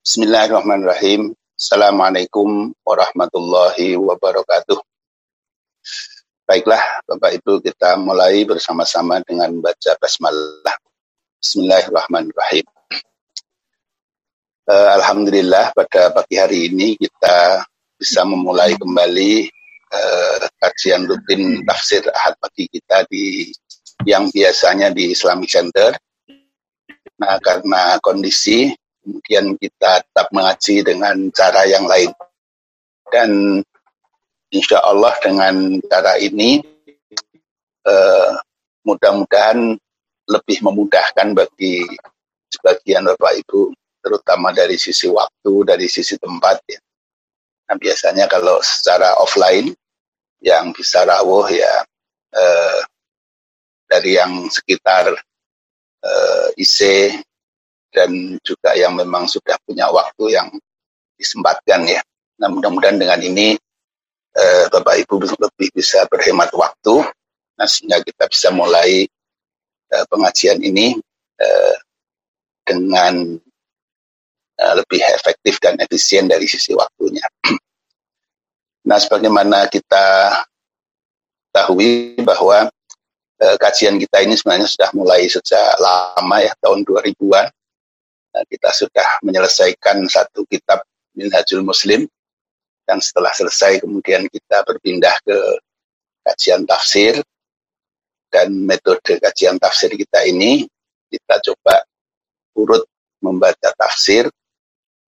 Bismillahirrahmanirrahim. Assalamualaikum warahmatullahi wabarakatuh. Baiklah, Bapak Ibu, kita mulai bersama-sama dengan baca basmalah. Bismillahirrahmanirrahim. Uh, Alhamdulillah pada pagi hari ini kita bisa memulai kembali uh, kajian rutin tafsir ahad pagi kita di yang biasanya di Islamic Center. Nah, karena kondisi kemudian kita tetap mengaji dengan cara yang lain. Dan insya Allah dengan cara ini uh, mudah-mudahan lebih memudahkan bagi sebagian Bapak Ibu, terutama dari sisi waktu, dari sisi tempat ya. Nah biasanya kalau secara offline yang bisa rawuh ya eh, dari yang sekitar eh, IC dan juga yang memang sudah punya waktu yang disempatkan ya. Nah mudah-mudahan dengan ini eh, Bapak Ibu lebih bisa berhemat waktu, nah sehingga kita bisa mulai uh, pengajian ini uh, dengan uh, lebih efektif dan efisien dari sisi waktunya. nah, sebagaimana kita ketahui bahwa uh, kajian kita ini sebenarnya sudah mulai sejak lama ya, tahun 2000-an. Nah, kita sudah menyelesaikan satu kitab Minhajul Muslim dan setelah selesai kemudian kita berpindah ke kajian tafsir dan metode kajian tafsir kita ini kita coba urut membaca tafsir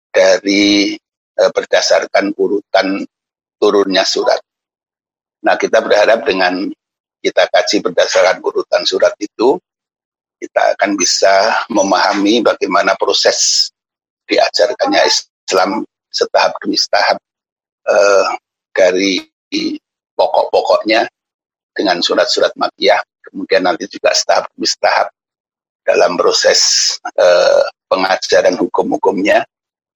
dari e, berdasarkan urutan turunnya surat. Nah, kita berharap dengan kita kaji berdasarkan urutan surat itu, kita akan bisa memahami bagaimana proses diajarkannya Islam setahap demi setahap e, dari pokok-pokoknya dengan surat-surat makiyah kemudian nanti juga setahap demi setahap dalam proses eh, pengajaran hukum-hukumnya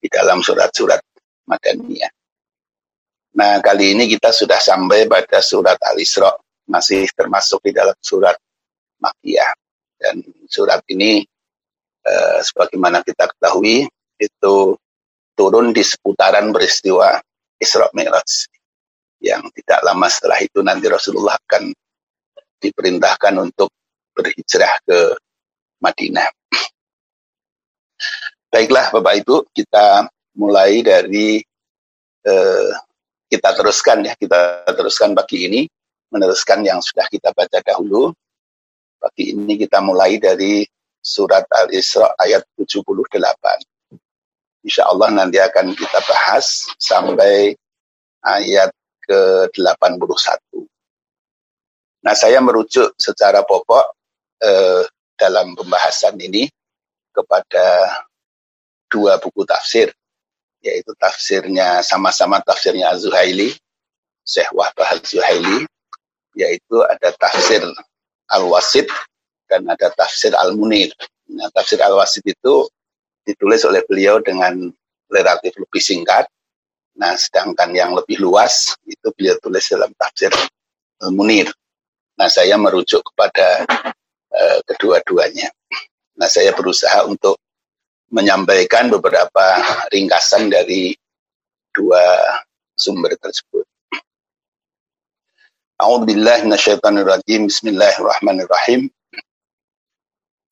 di dalam surat-surat Madaniyah. Nah, kali ini kita sudah sampai pada surat Al-Isra, masih termasuk di dalam surat Makiyah. Dan surat ini, eh, sebagaimana kita ketahui, itu turun di seputaran peristiwa Isra Mi'raj. Yang tidak lama setelah itu nanti Rasulullah akan diperintahkan untuk berhijrah ke Madinah. Baiklah Bapak Ibu, kita mulai dari eh, kita teruskan ya, kita teruskan pagi ini, meneruskan yang sudah kita baca dahulu. Pagi ini kita mulai dari surat Al-Isra ayat 78. Insya Allah nanti akan kita bahas sampai ayat ke-81. Nah, saya merujuk secara pokok eh, dalam pembahasan ini kepada dua buku tafsir, yaitu tafsirnya sama-sama tafsirnya Az-Zuhaili, Syekh Wahbah Az-Zuhaili, yaitu ada tafsir Al-Wasid dan ada tafsir Al-Munir. Nah, tafsir Al-Wasid itu ditulis oleh beliau dengan relatif lebih singkat. Nah, sedangkan yang lebih luas itu beliau tulis dalam tafsir Al-Munir. Nah, saya merujuk kepada uh, kedua-duanya. Nah, saya berusaha untuk menyampaikan beberapa ringkasan dari dua sumber tersebut. A'udzubillahi minasyaitonirrajim. Bismillahirrahmanirrahim.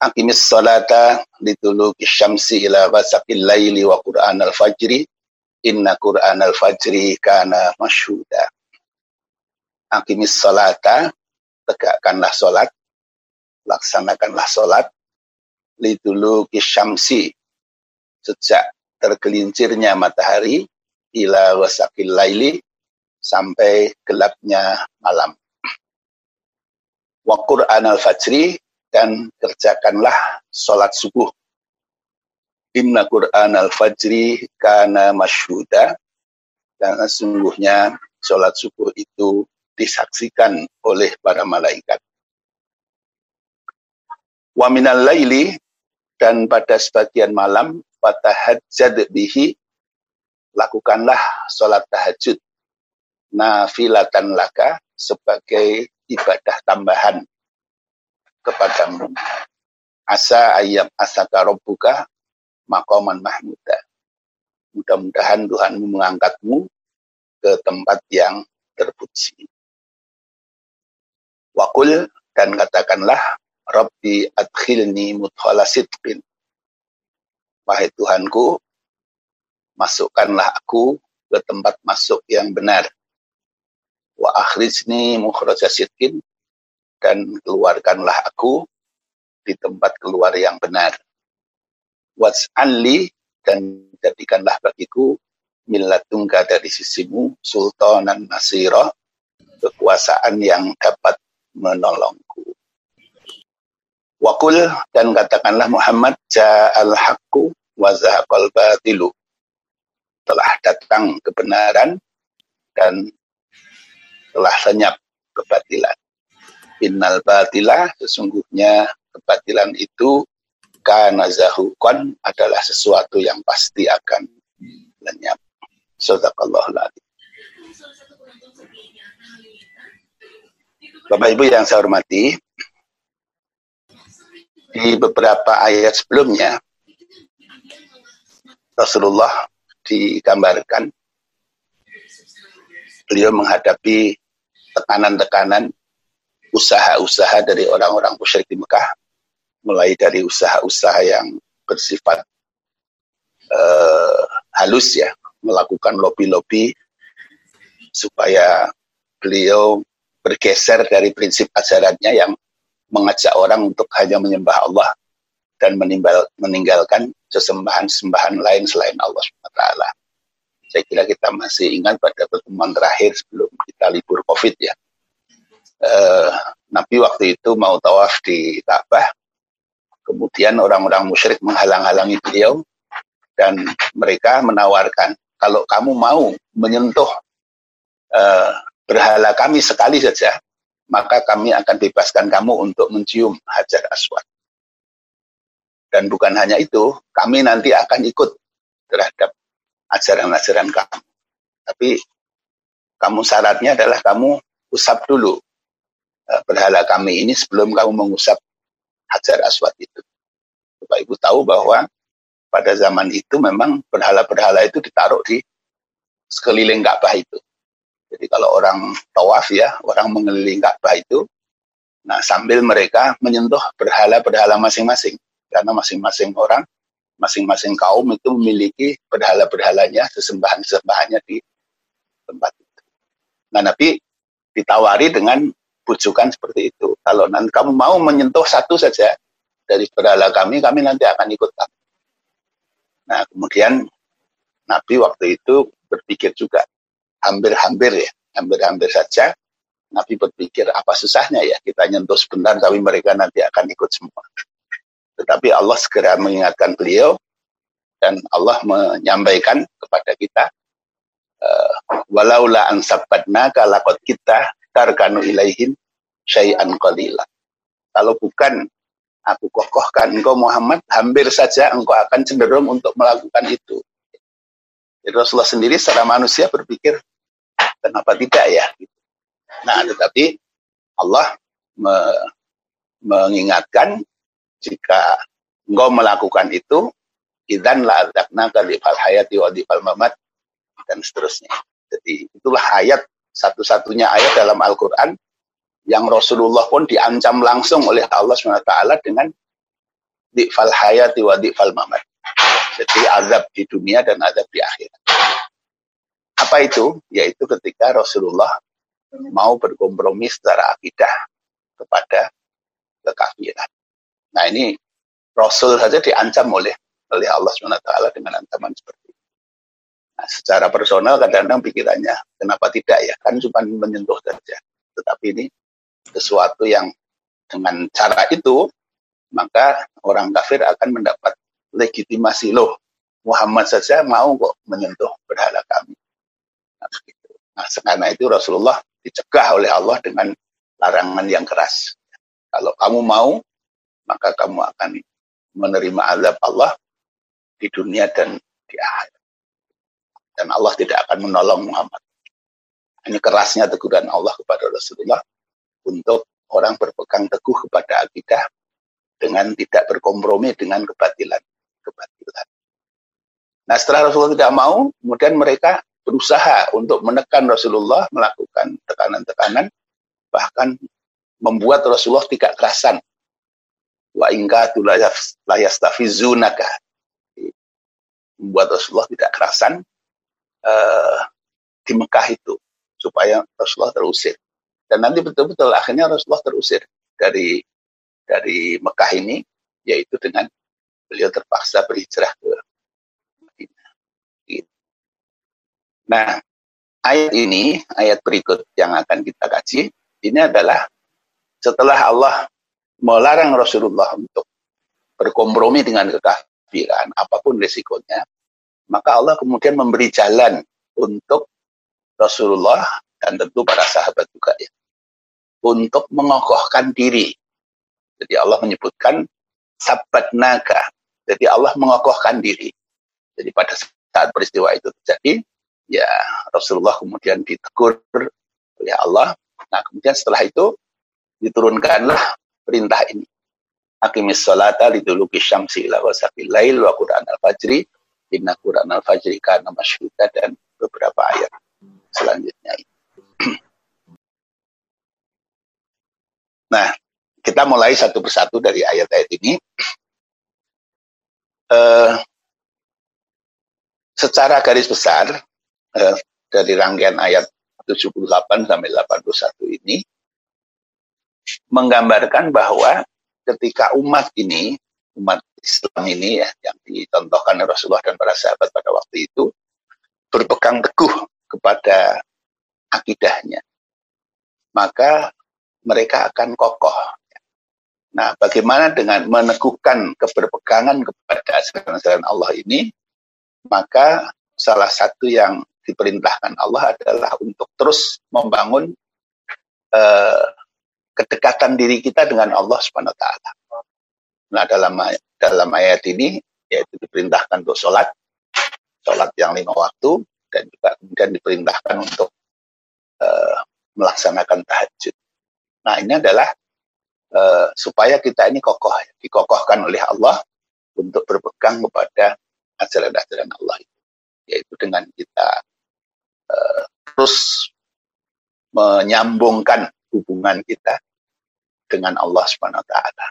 Aqimis salata lituluki syamsi ila ghasaqil laili wa qur'an al-fajri. Inna qur'an al-fajri kana masyhuda. Aqimis salata tegakkanlah sholat, laksanakanlah sholat, lidulu kisyamsi, sejak tergelincirnya matahari, ila wasakil laili, sampai gelapnya malam. Wa Qur'an al-fajri, dan kerjakanlah sholat subuh. Inna Qur'an al-fajri kana masyhuda, dan sesungguhnya sholat subuh itu disaksikan oleh para malaikat. Wa minal laili dan pada sebagian malam fatahajjad bihi lakukanlah sholat tahajud nafilatan laka sebagai ibadah tambahan kepadamu. Asa ayam asaka robbuka makoman mahmuda. Mudah-mudahan Tuhanmu mengangkatmu ke tempat yang terpuji. Wakul dan katakanlah Rabbi adkhilni mudkhala sidqin. Wahai Tuhanku, masukkanlah aku ke tempat masuk yang benar. Wa akhrijni mukhraja sidqin dan keluarkanlah aku di tempat keluar yang benar. Was'alli dan jadikanlah bagiku millatungka dari sisimu sultanan nasira kekuasaan yang dapat menolongku. Wakul dan katakanlah Muhammad ja'al haqqu wa batilu. Telah datang kebenaran dan telah lenyap kebatilan. Innal batila sesungguhnya kebatilan itu kana zahukon adalah sesuatu yang pasti akan lenyap. Sadaqallahu Bapak Ibu yang saya hormati, di beberapa ayat sebelumnya Rasulullah digambarkan beliau menghadapi tekanan-tekanan usaha-usaha dari orang-orang musyrik di Mekah mulai dari usaha-usaha yang bersifat uh, halus ya melakukan lobby-lobby supaya beliau bergeser dari prinsip ajarannya yang mengajak orang untuk hanya menyembah Allah dan menimbal, meninggalkan sesembahan-sembahan lain selain Allah SWT. Saya kira kita masih ingat pada pertemuan terakhir sebelum kita libur COVID ya. Uh, Nabi waktu itu mau tawaf di Ka'bah, kemudian orang-orang musyrik menghalang-halangi beliau dan mereka menawarkan kalau kamu mau menyentuh uh, berhala kami sekali saja, maka kami akan bebaskan kamu untuk mencium hajar aswad. Dan bukan hanya itu, kami nanti akan ikut terhadap ajaran-ajaran kamu. Tapi kamu syaratnya adalah kamu usap dulu eh, berhala kami ini sebelum kamu mengusap hajar aswad itu. Bapak Ibu tahu bahwa pada zaman itu memang berhala-berhala itu ditaruh di sekeliling Ka'bah itu. Jadi kalau orang tawaf ya, orang mengelilingi Ka'bah itu, nah sambil mereka menyentuh berhala-berhala masing-masing. Karena masing-masing orang, masing-masing kaum itu memiliki berhala-berhalanya, sesembahan-sesembahannya di tempat itu. Nah Nabi ditawari dengan bujukan seperti itu. Kalau nanti kamu mau menyentuh satu saja dari berhala kami, kami nanti akan ikut kamu. Nah kemudian Nabi waktu itu berpikir juga, hampir-hampir ya, hampir-hampir saja Nabi berpikir apa susahnya ya kita nyentuh sebentar tapi mereka nanti akan ikut semua. Tetapi Allah segera mengingatkan beliau dan Allah menyampaikan kepada kita uh, walaula an kalakot kita tarkanu ilaihin syai'an qalila. Kalau bukan aku kokohkan engkau Muhammad, hampir saja engkau akan cenderung untuk melakukan itu. Jadi Rasulullah sendiri secara manusia berpikir Kenapa tidak ya? Nah, tetapi Allah me mengingatkan jika engkau melakukan itu, idan la azakna kalifal hayati wa mamat dan seterusnya. Jadi itulah ayat satu-satunya ayat dalam Al-Quran yang Rasulullah pun diancam langsung oleh Allah SWT dengan di'fal hayati wa di'fal mamat. Jadi azab di dunia dan azab di akhirat. Apa itu? Yaitu ketika Rasulullah mau berkompromi secara akidah kepada kekafiran. Nah ini Rasul saja diancam oleh oleh Allah SWT dengan ancaman seperti itu. Nah, secara personal kadang-kadang pikirannya, kenapa tidak ya? Kan cuma menyentuh saja. Tetapi ini sesuatu yang dengan cara itu, maka orang kafir akan mendapat legitimasi loh. Muhammad saja mau kok menyentuh berhala kami. Nah, begitu. Nah, karena itu Rasulullah dicegah oleh Allah dengan larangan yang keras. Kalau kamu mau, maka kamu akan menerima azab Allah di dunia dan di akhirat. Dan Allah tidak akan menolong Muhammad. Ini kerasnya teguran Allah kepada Rasulullah untuk orang berpegang teguh kepada akidah dengan tidak berkompromi dengan kebatilan. kebatilan. Nah setelah Rasulullah tidak mau, kemudian mereka berusaha untuk menekan Rasulullah, melakukan tekanan-tekanan, bahkan membuat Rasulullah tidak kerasan. Wa ingka layastafizunaka. Membuat Rasulullah tidak kerasan uh, di Mekah itu supaya Rasulullah terusir. Dan nanti betul-betul akhirnya Rasulullah terusir dari dari Mekah ini, yaitu dengan beliau terpaksa berhijrah ke Madinah. Gitu. Nah, ayat ini, ayat berikut yang akan kita kaji, ini adalah setelah Allah melarang Rasulullah untuk berkompromi dengan kekafiran, apa pun resikonya, maka Allah kemudian memberi jalan untuk Rasulullah dan tentu para sahabat juga ya, untuk mengokohkan diri. Jadi Allah menyebutkan sabat naga. Jadi Allah mengokohkan diri. Jadi pada saat peristiwa itu terjadi, ya Rasulullah kemudian ditegur oleh Allah. Nah kemudian setelah itu diturunkanlah perintah ini. Akimis salata liduluki syamsi ila wasakil lail wa Qur'an al-fajri inna Qur'an al-fajri kana masyhuda dan beberapa ayat selanjutnya. nah, kita mulai satu persatu dari ayat-ayat ini. Uh, secara garis besar, uh, dari rangkaian ayat 78 sampai 81 ini menggambarkan bahwa ketika umat ini, umat Islam ini ya yang dicontohkan Rasulullah dan para sahabat pada waktu itu berpegang teguh kepada akidahnya, maka mereka akan kokoh. Nah, bagaimana dengan meneguhkan keberpegangan kepada ajaran-ajaran Allah ini, maka salah satu yang diperintahkan Allah adalah untuk terus membangun uh, kedekatan diri kita dengan Allah Subhanahu wa taala. Nah, dalam dalam ayat ini yaitu diperintahkan untuk sholat, sholat yang lima waktu, dan juga kemudian diperintahkan untuk uh, melaksanakan tahajud. Nah, ini adalah uh, supaya kita ini kokoh, dikokohkan oleh Allah untuk berpegang kepada ajaran-ajaran Allah itu, yaitu dengan kita uh, terus menyambungkan hubungan kita dengan Allah Subhanahu wa taala.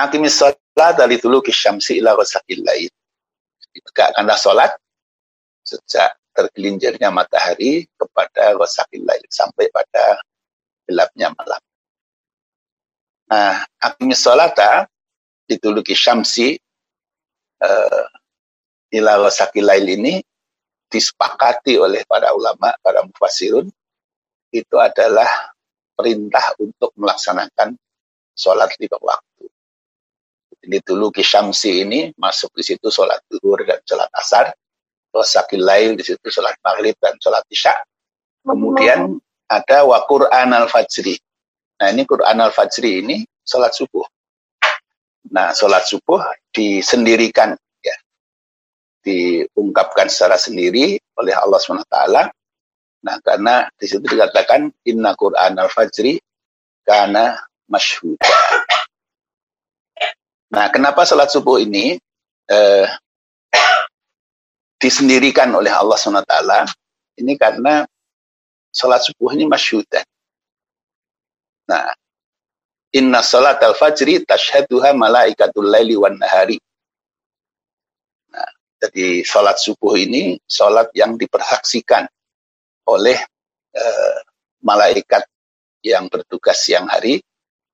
Aqimis salat dari dulu kisyamsi ila ghasaqil lail. Ditegakkanlah salat sejak tergelincirnya matahari kepada ghasaqil lail sampai pada gelapnya malam. Nah, aqimis salata dituluki syamsi uh, ila ghasaqil lail ini disepakati oleh para ulama, para mufasirun itu adalah perintah untuk melaksanakan sholat lima waktu. Ini dulu kisyamsi ini masuk di situ sholat duhur dan sholat asar. Rosakil lail di situ sholat maghrib dan sholat isya. Kemudian ada wa Qur'an al-fajri. Nah ini Quran al-fajri ini sholat subuh. Nah sholat subuh disendirikan ya. Diungkapkan secara sendiri oleh Allah SWT Nah, karena di situ dikatakan inna Qur'an al-fajri karena masyhuda. Nah, kenapa salat subuh ini eh, disendirikan oleh Allah SWT? Ini karena salat subuh ini masyhudan. Nah, inna salat al-fajri tashhaduha malaikatul laili wan nahari. Nah, jadi salat subuh ini salat yang dipersaksikan oleh uh, malaikat yang bertugas siang hari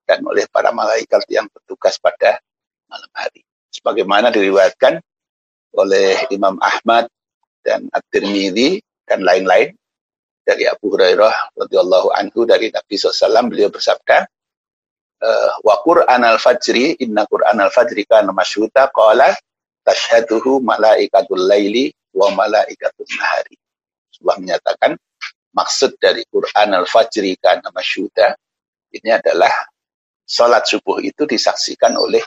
dan oleh para malaikat yang bertugas pada malam hari. Sebagaimana diriwayatkan oleh Imam Ahmad dan At-Tirmidzi dan lain-lain dari Abu Hurairah radhiyallahu anhu dari Nabi SAW beliau bersabda eh, wa Qur'an al-fajri inna Qur'an al-fajri kana masyhuda qala tashhaduhu malaikatul laili wa malaikatul nahari. Sebuah menyatakan maksud dari Quran al-Fajri karena masyuda ini adalah sholat subuh itu disaksikan oleh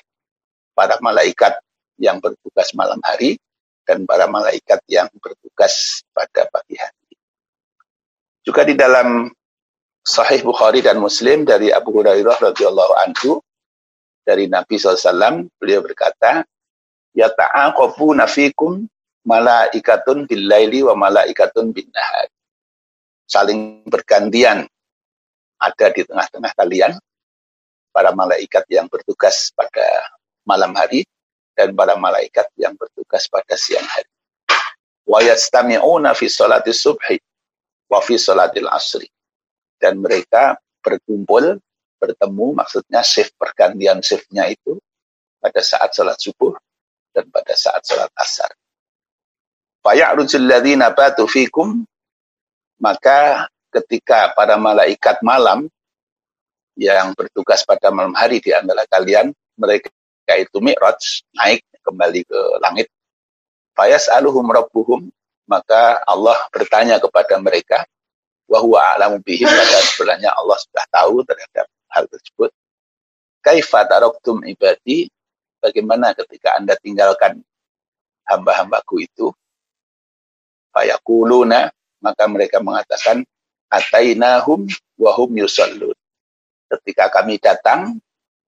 para malaikat yang bertugas malam hari dan para malaikat yang bertugas pada pagi hari. Juga di dalam Sahih Bukhari dan Muslim dari Abu Hurairah radhiyallahu anhu dari Nabi SAW beliau berkata yata'aqabuna fikum malaikatun bil laili wa malaikatun bin nahar. Saling bergantian ada di tengah-tengah kalian para malaikat yang bertugas pada malam hari dan para malaikat yang bertugas pada siang hari. Wa yastami'una fi salati subhi wa fi salatil asri. Dan mereka berkumpul, bertemu, maksudnya shift pergantian shiftnya itu pada saat salat subuh dan pada saat salat asar. Faya'rujul ladzina batu fikum maka ketika para malaikat malam yang bertugas pada malam hari di antara kalian, mereka itu mi'raj, naik kembali ke langit. Fayas aluhum rabbuhum, maka Allah bertanya kepada mereka, wahwa alamu bihim, dan sebenarnya Allah sudah tahu terhadap hal tersebut. Kaifa taroktum ibadi, bagaimana ketika anda tinggalkan hamba-hambaku itu, fayakuluna, maka mereka mengatakan, atainahum wahum yusallun ketika kami datang,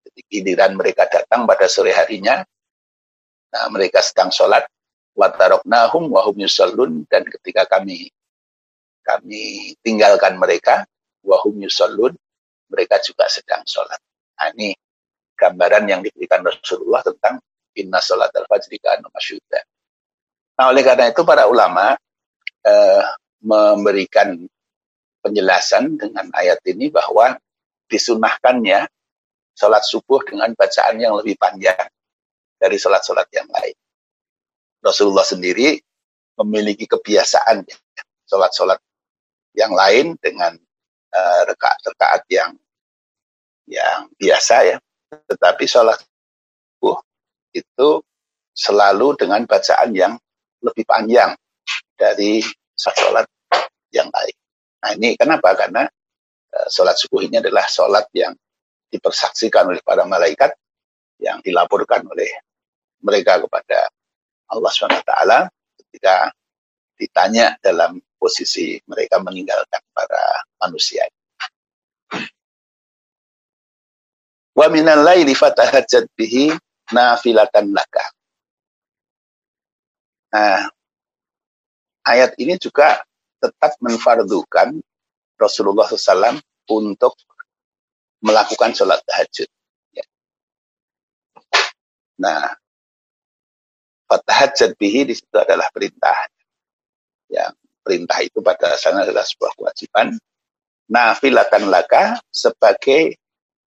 ketika giliran mereka datang pada sore harinya, nah mereka sedang sholat, wataroknahum wahum yusallun, dan ketika kami kami tinggalkan mereka, wahum yusallun, mereka juga sedang sholat. Nah, ini gambaran yang diberikan Rasulullah tentang inna sholat al-fajri kanu masyuda. Nah, oleh karena itu para ulama eh, memberikan penjelasan dengan ayat ini bahwa disunahkannya sholat subuh dengan bacaan yang lebih panjang dari sholat-sholat yang lain. Rasulullah sendiri memiliki kebiasaan sholat-sholat yang lain dengan uh, rekaat-rekaat yang yang biasa ya. Tetapi sholat subuh itu selalu dengan bacaan yang lebih panjang dari sholat yang lain. Nah ini kenapa? Karena Eh, sholat subuh ini adalah sholat yang dipersaksikan oleh para malaikat yang dilaporkan oleh mereka kepada Allah SWT ketika ditanya dalam posisi mereka meninggalkan para manusia. Wa minal laili fatahajjat bihi nafilatan laka. Nah, ayat ini juga tetap menfardukan Rasulullah SAW untuk melakukan sholat tahajud. Ya. Nah, fatahajud bihi di situ adalah perintah. Yang perintah itu pada dasarnya adalah sebuah kewajiban. Nafilatan laka sebagai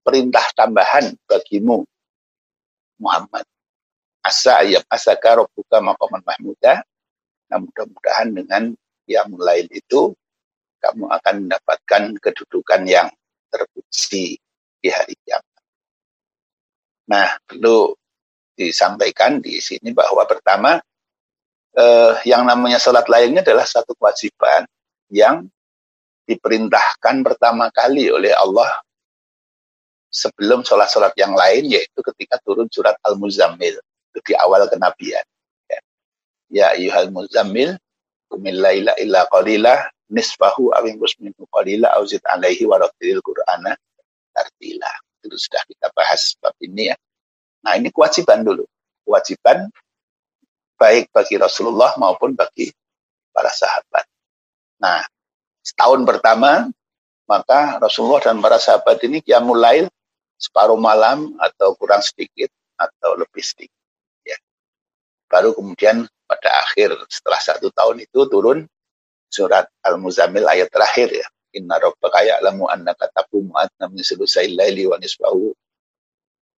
perintah tambahan bagimu Muhammad. Asa ayat asaka rabbuka maqaman mahmuda. Nah, mudah-mudahan dengan yang lain itu kamu akan mendapatkan kedudukan yang terpuji di hari kiamat. Nah, perlu disampaikan di sini bahwa pertama eh, yang namanya sholat lainnya adalah satu kewajiban yang diperintahkan pertama kali oleh Allah sebelum sholat-sholat yang lain yaitu ketika turun surat Al-Muzammil di awal kenabian. Ya, ayuhal muzammil kumil laila illa qalilah nisfahu awing minhu qalila auzid alaihi warattilil qur'ana tartila. Itu sudah kita bahas bab ini ya. Nah, ini kewajiban dulu. Kewajiban baik bagi Rasulullah maupun bagi para sahabat. Nah, setahun pertama maka Rasulullah dan para sahabat ini qiyamul lail separuh malam atau kurang sedikit atau lebih sedikit ya. Baru kemudian pada akhir setelah satu tahun itu turun surat Al-Muzammil ayat terakhir ya. Inna rabbaka ya'lamu annaka taqumu adna min sulusai laili wa nisbahu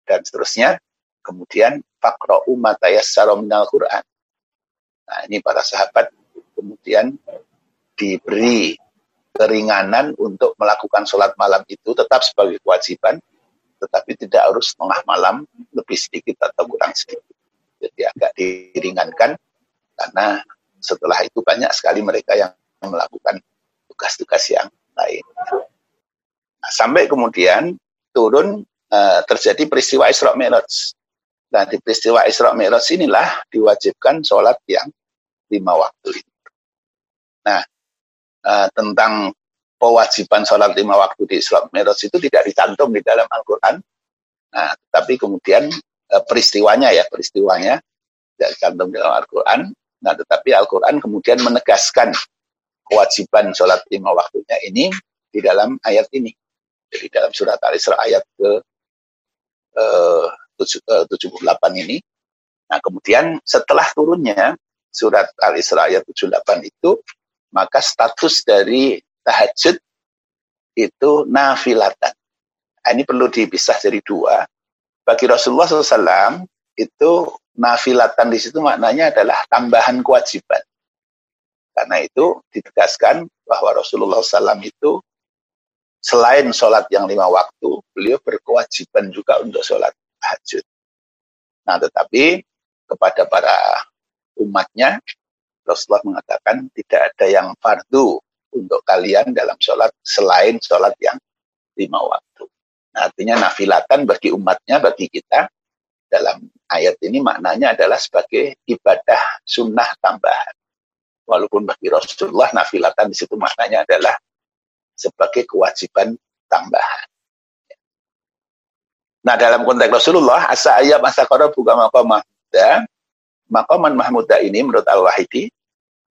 dan seterusnya. Kemudian faqra'u ma tayassara minal Qur'an. Nah, ini para sahabat kemudian diberi keringanan untuk melakukan sholat malam itu tetap sebagai kewajiban, tetapi tidak harus setengah malam, lebih sedikit atau kurang sedikit. Jadi agak diringankan karena setelah itu banyak sekali mereka yang melakukan tugas-tugas yang lain. Nah, sampai kemudian turun uh, terjadi peristiwa Isra Mi'raj. Nah, di peristiwa Isra Mi'raj inilah diwajibkan sholat yang lima waktu itu. Nah, uh, tentang kewajiban sholat lima waktu di Isra Mi'raj itu tidak dicantum di dalam Al-Quran. Nah, tapi kemudian uh, peristiwanya ya, peristiwanya tidak cantum dalam Al-Quran. Nah, tetapi Al-Quran kemudian menegaskan kewajiban sholat lima waktunya ini di dalam ayat ini. Jadi dalam surat Al-Isra ayat ke eh, 78 ini. Nah, kemudian setelah turunnya surat Al-Isra ayat 78 itu, maka status dari tahajud itu nafilatan. Nah, ini perlu dipisah jadi dua. Bagi Rasulullah SAW itu nafilatan di situ maknanya adalah tambahan kewajiban. Karena itu ditegaskan bahwa Rasulullah SAW itu selain sholat yang lima waktu, beliau berkewajiban juga untuk sholat tahajud. Nah, tetapi kepada para umatnya, Rasulullah mengatakan tidak ada yang fardu untuk kalian dalam sholat selain sholat yang lima waktu. Nah, artinya nafilatan bagi umatnya, bagi kita, dalam ayat ini maknanya adalah sebagai ibadah sunnah tambahan. Walaupun bagi Rasulullah nafilatan di situ maknanya adalah sebagai kewajiban tambahan. Nah dalam konteks Rasulullah asa ayat masa buka makamah dan makaman mahmuda ini menurut Al-Wahidi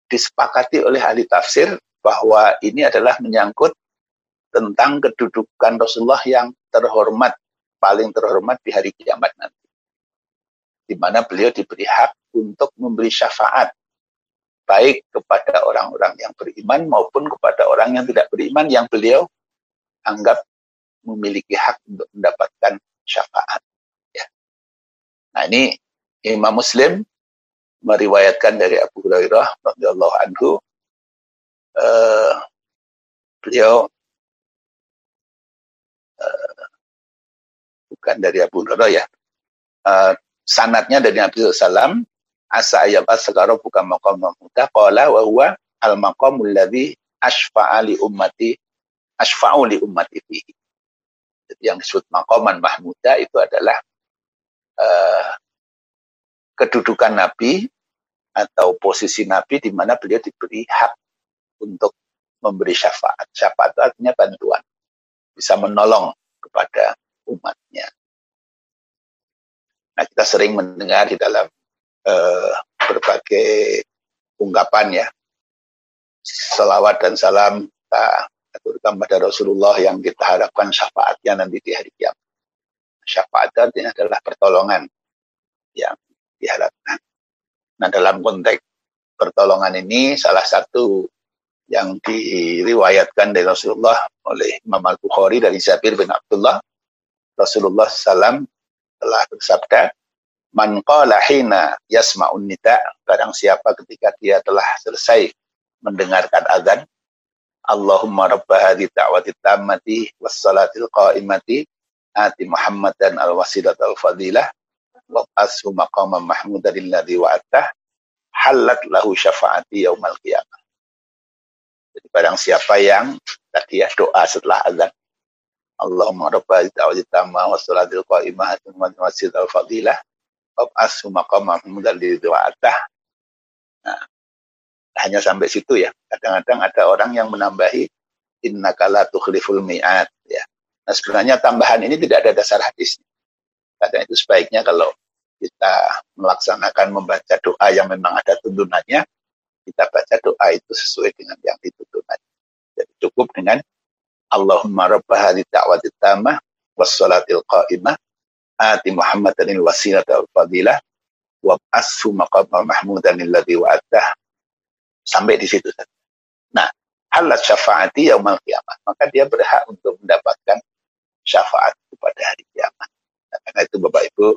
disepakati oleh ahli tafsir bahwa ini adalah menyangkut tentang kedudukan Rasulullah yang terhormat, paling terhormat di hari kiamat nanti di mana beliau diberi hak untuk memberi syafaat baik kepada orang-orang yang beriman maupun kepada orang yang tidak beriman yang beliau anggap memiliki hak untuk mendapatkan syafaat. Ya. Nah ini Imam Muslim meriwayatkan dari Abu Hurairah radhiyallahu anhu uh, beliau uh, bukan dari Abu Hurairah ya uh, sanatnya dari Nabi SAW asa ayat segaro bukan maqam muda qala wa huwa al maqamul ladzi asfa'a li ummati asfa'u li ummati fihi jadi yang disebut maqaman mahmuda itu adalah uh, kedudukan Nabi atau posisi Nabi di mana beliau diberi hak untuk memberi syafaat. Syafaat itu artinya bantuan. Bisa menolong kepada umatnya. Nah, kita sering mendengar di dalam uh, berbagai ungkapan ya, selawat dan salam kita aturkan pada Rasulullah yang kita harapkan syafaatnya nanti di hari kiamat. Syafaat artinya adalah pertolongan yang diharapkan. Nah, dalam konteks pertolongan ini salah satu yang diriwayatkan dari Rasulullah oleh Imam Al-Bukhari dari Jabir bin Abdullah Rasulullah SAW telah bersabda, Man qala hina yasma'un nida, barang siapa ketika dia telah selesai mendengarkan azan, Allahumma rabba hadhi ta'wati tammati wassalatil qa'imati ati Muhammad dan al-wasilat al-fadilah wa ashu maqamam mahmudan alladhi wa'atah halat lahu syafa'ati yaumal qiyamah. Jadi barang siapa yang tadi ya doa setelah azan Allahumma rabba ta'wadi tamma wa salatil qa'imah wa masjid al-fadilah wa asu maqamah mudalli du'atah. Nah, hanya sampai situ ya. Kadang-kadang ada orang yang menambahi innaka la tukhliful mi'at ya. Nah, sebenarnya tambahan ini tidak ada dasar hadisnya. Karena itu sebaiknya kalau kita melaksanakan membaca doa yang memang ada tuntunannya, kita baca doa itu sesuai dengan yang dituntunkan. Jadi cukup dengan Allahumma rabba hadhi da'wati tamah wassalatil qa'imah ati Muhammadan wasilata wal fadilah wa asfu mahmudan alladhi sampai di situ saja. Nah, halat syafaati yaumal kiamat. Maka dia berhak untuk mendapatkan syafaat pada hari kiamat. Nah, karena itu Bapak Ibu,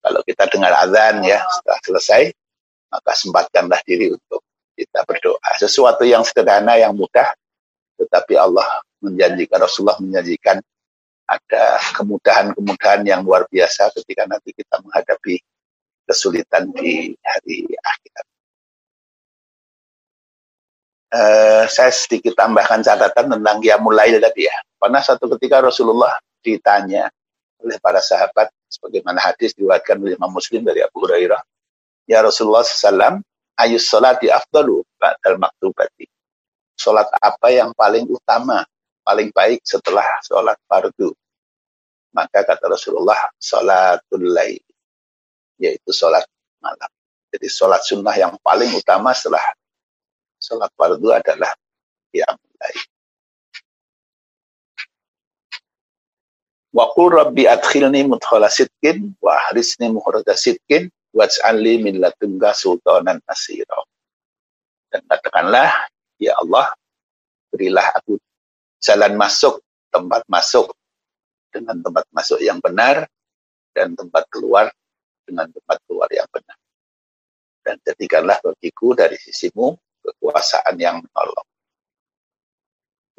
kalau kita dengar azan ya setelah selesai, maka sempatkanlah diri untuk kita berdoa. Sesuatu yang sederhana, yang mudah, tetapi Allah menjanjikan Rasulullah menjanjikan ada kemudahan-kemudahan yang luar biasa ketika nanti kita menghadapi kesulitan di hari akhirat. Uh, saya sedikit tambahkan catatan tentang mulai tadi ya. Karena satu ketika Rasulullah ditanya oleh para sahabat, sebagaimana hadis diwakilkan oleh Imam Muslim dari Abu Hurairah, Ya Rasulullah SAW, ayus salati afdalu ba'dal maktubati. Salat apa yang paling utama paling baik setelah sholat fardu. Maka kata Rasulullah, sholatul lail, yaitu sholat malam. Jadi sholat sunnah yang paling utama setelah sholat fardu adalah qiyamul lail. Wa qul rabbi adkhilni mudkhala sidqin wa ahrisni mukhraja sidqin waj'alni min ladunka sultanan nasira. Dan katakanlah, ya Allah, berilah aku jalan masuk, tempat masuk dengan tempat masuk yang benar dan tempat keluar dengan tempat keluar yang benar. Dan jadikanlah bagiku dari sisimu kekuasaan yang menolong.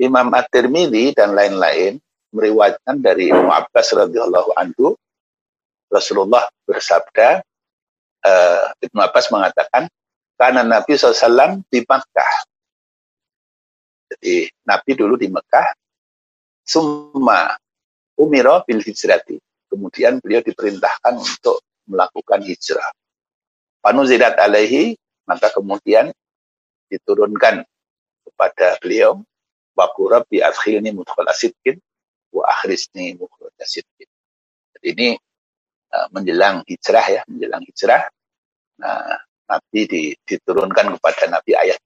Imam At-Tirmidzi dan lain-lain meriwayatkan dari Ibnu Abbas radhiyallahu anhu Rasulullah bersabda uh, Ibnu Abbas mengatakan karena Nabi SAW di Makkah jadi Nabi dulu di Mekah summa umiro bil hijrati kemudian beliau diperintahkan untuk melakukan hijrah panuzidat alaihi maka kemudian diturunkan kepada beliau Wakura bi adkhilni mudkhala sidqin wa akhrisni mukhraja sidqin. Jadi ini uh, menjelang hijrah ya, menjelang hijrah. Nah, Nabi di, diturunkan kepada Nabi ayat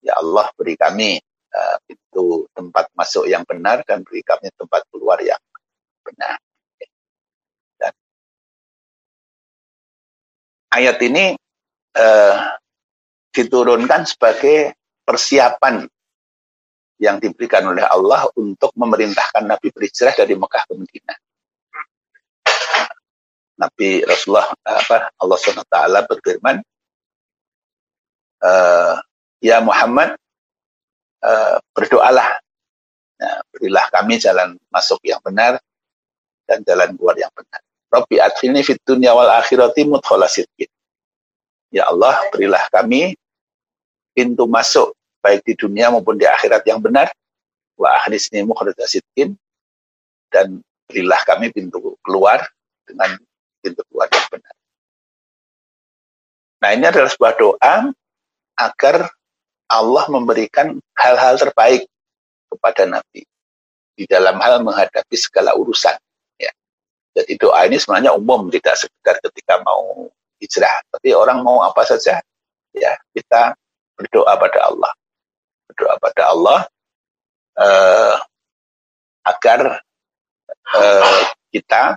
Ya Allah beri kami uh, pintu tempat masuk yang benar dan beri kami tempat keluar yang benar. Dan ayat ini uh, diturunkan sebagai persiapan yang diberikan oleh Allah untuk memerintahkan Nabi berhijrah dari Mekah ke Madinah. Nabi Rasulullah apa Allah SWT berfirman uh, ya Muhammad uh, berdoalah. Nah, berilah kami jalan masuk yang benar dan jalan keluar yang benar. Rabbi adkhilni fit dunya wal akhirati mudkhala Ya Allah berilah kami pintu masuk baik di dunia maupun di akhirat yang benar. Wa akhrisni mukhraja sidqin dan berilah kami pintu keluar dengan pintu keluar yang benar. Nah ini adalah sebuah doa agar Allah memberikan hal-hal terbaik kepada Nabi di dalam hal menghadapi segala urusan. Ya. Jadi doa ini sebenarnya umum, tidak sekedar ketika mau hijrah, tapi orang mau apa saja, ya kita berdoa pada Allah berdoa pada Allah uh, agar uh, kita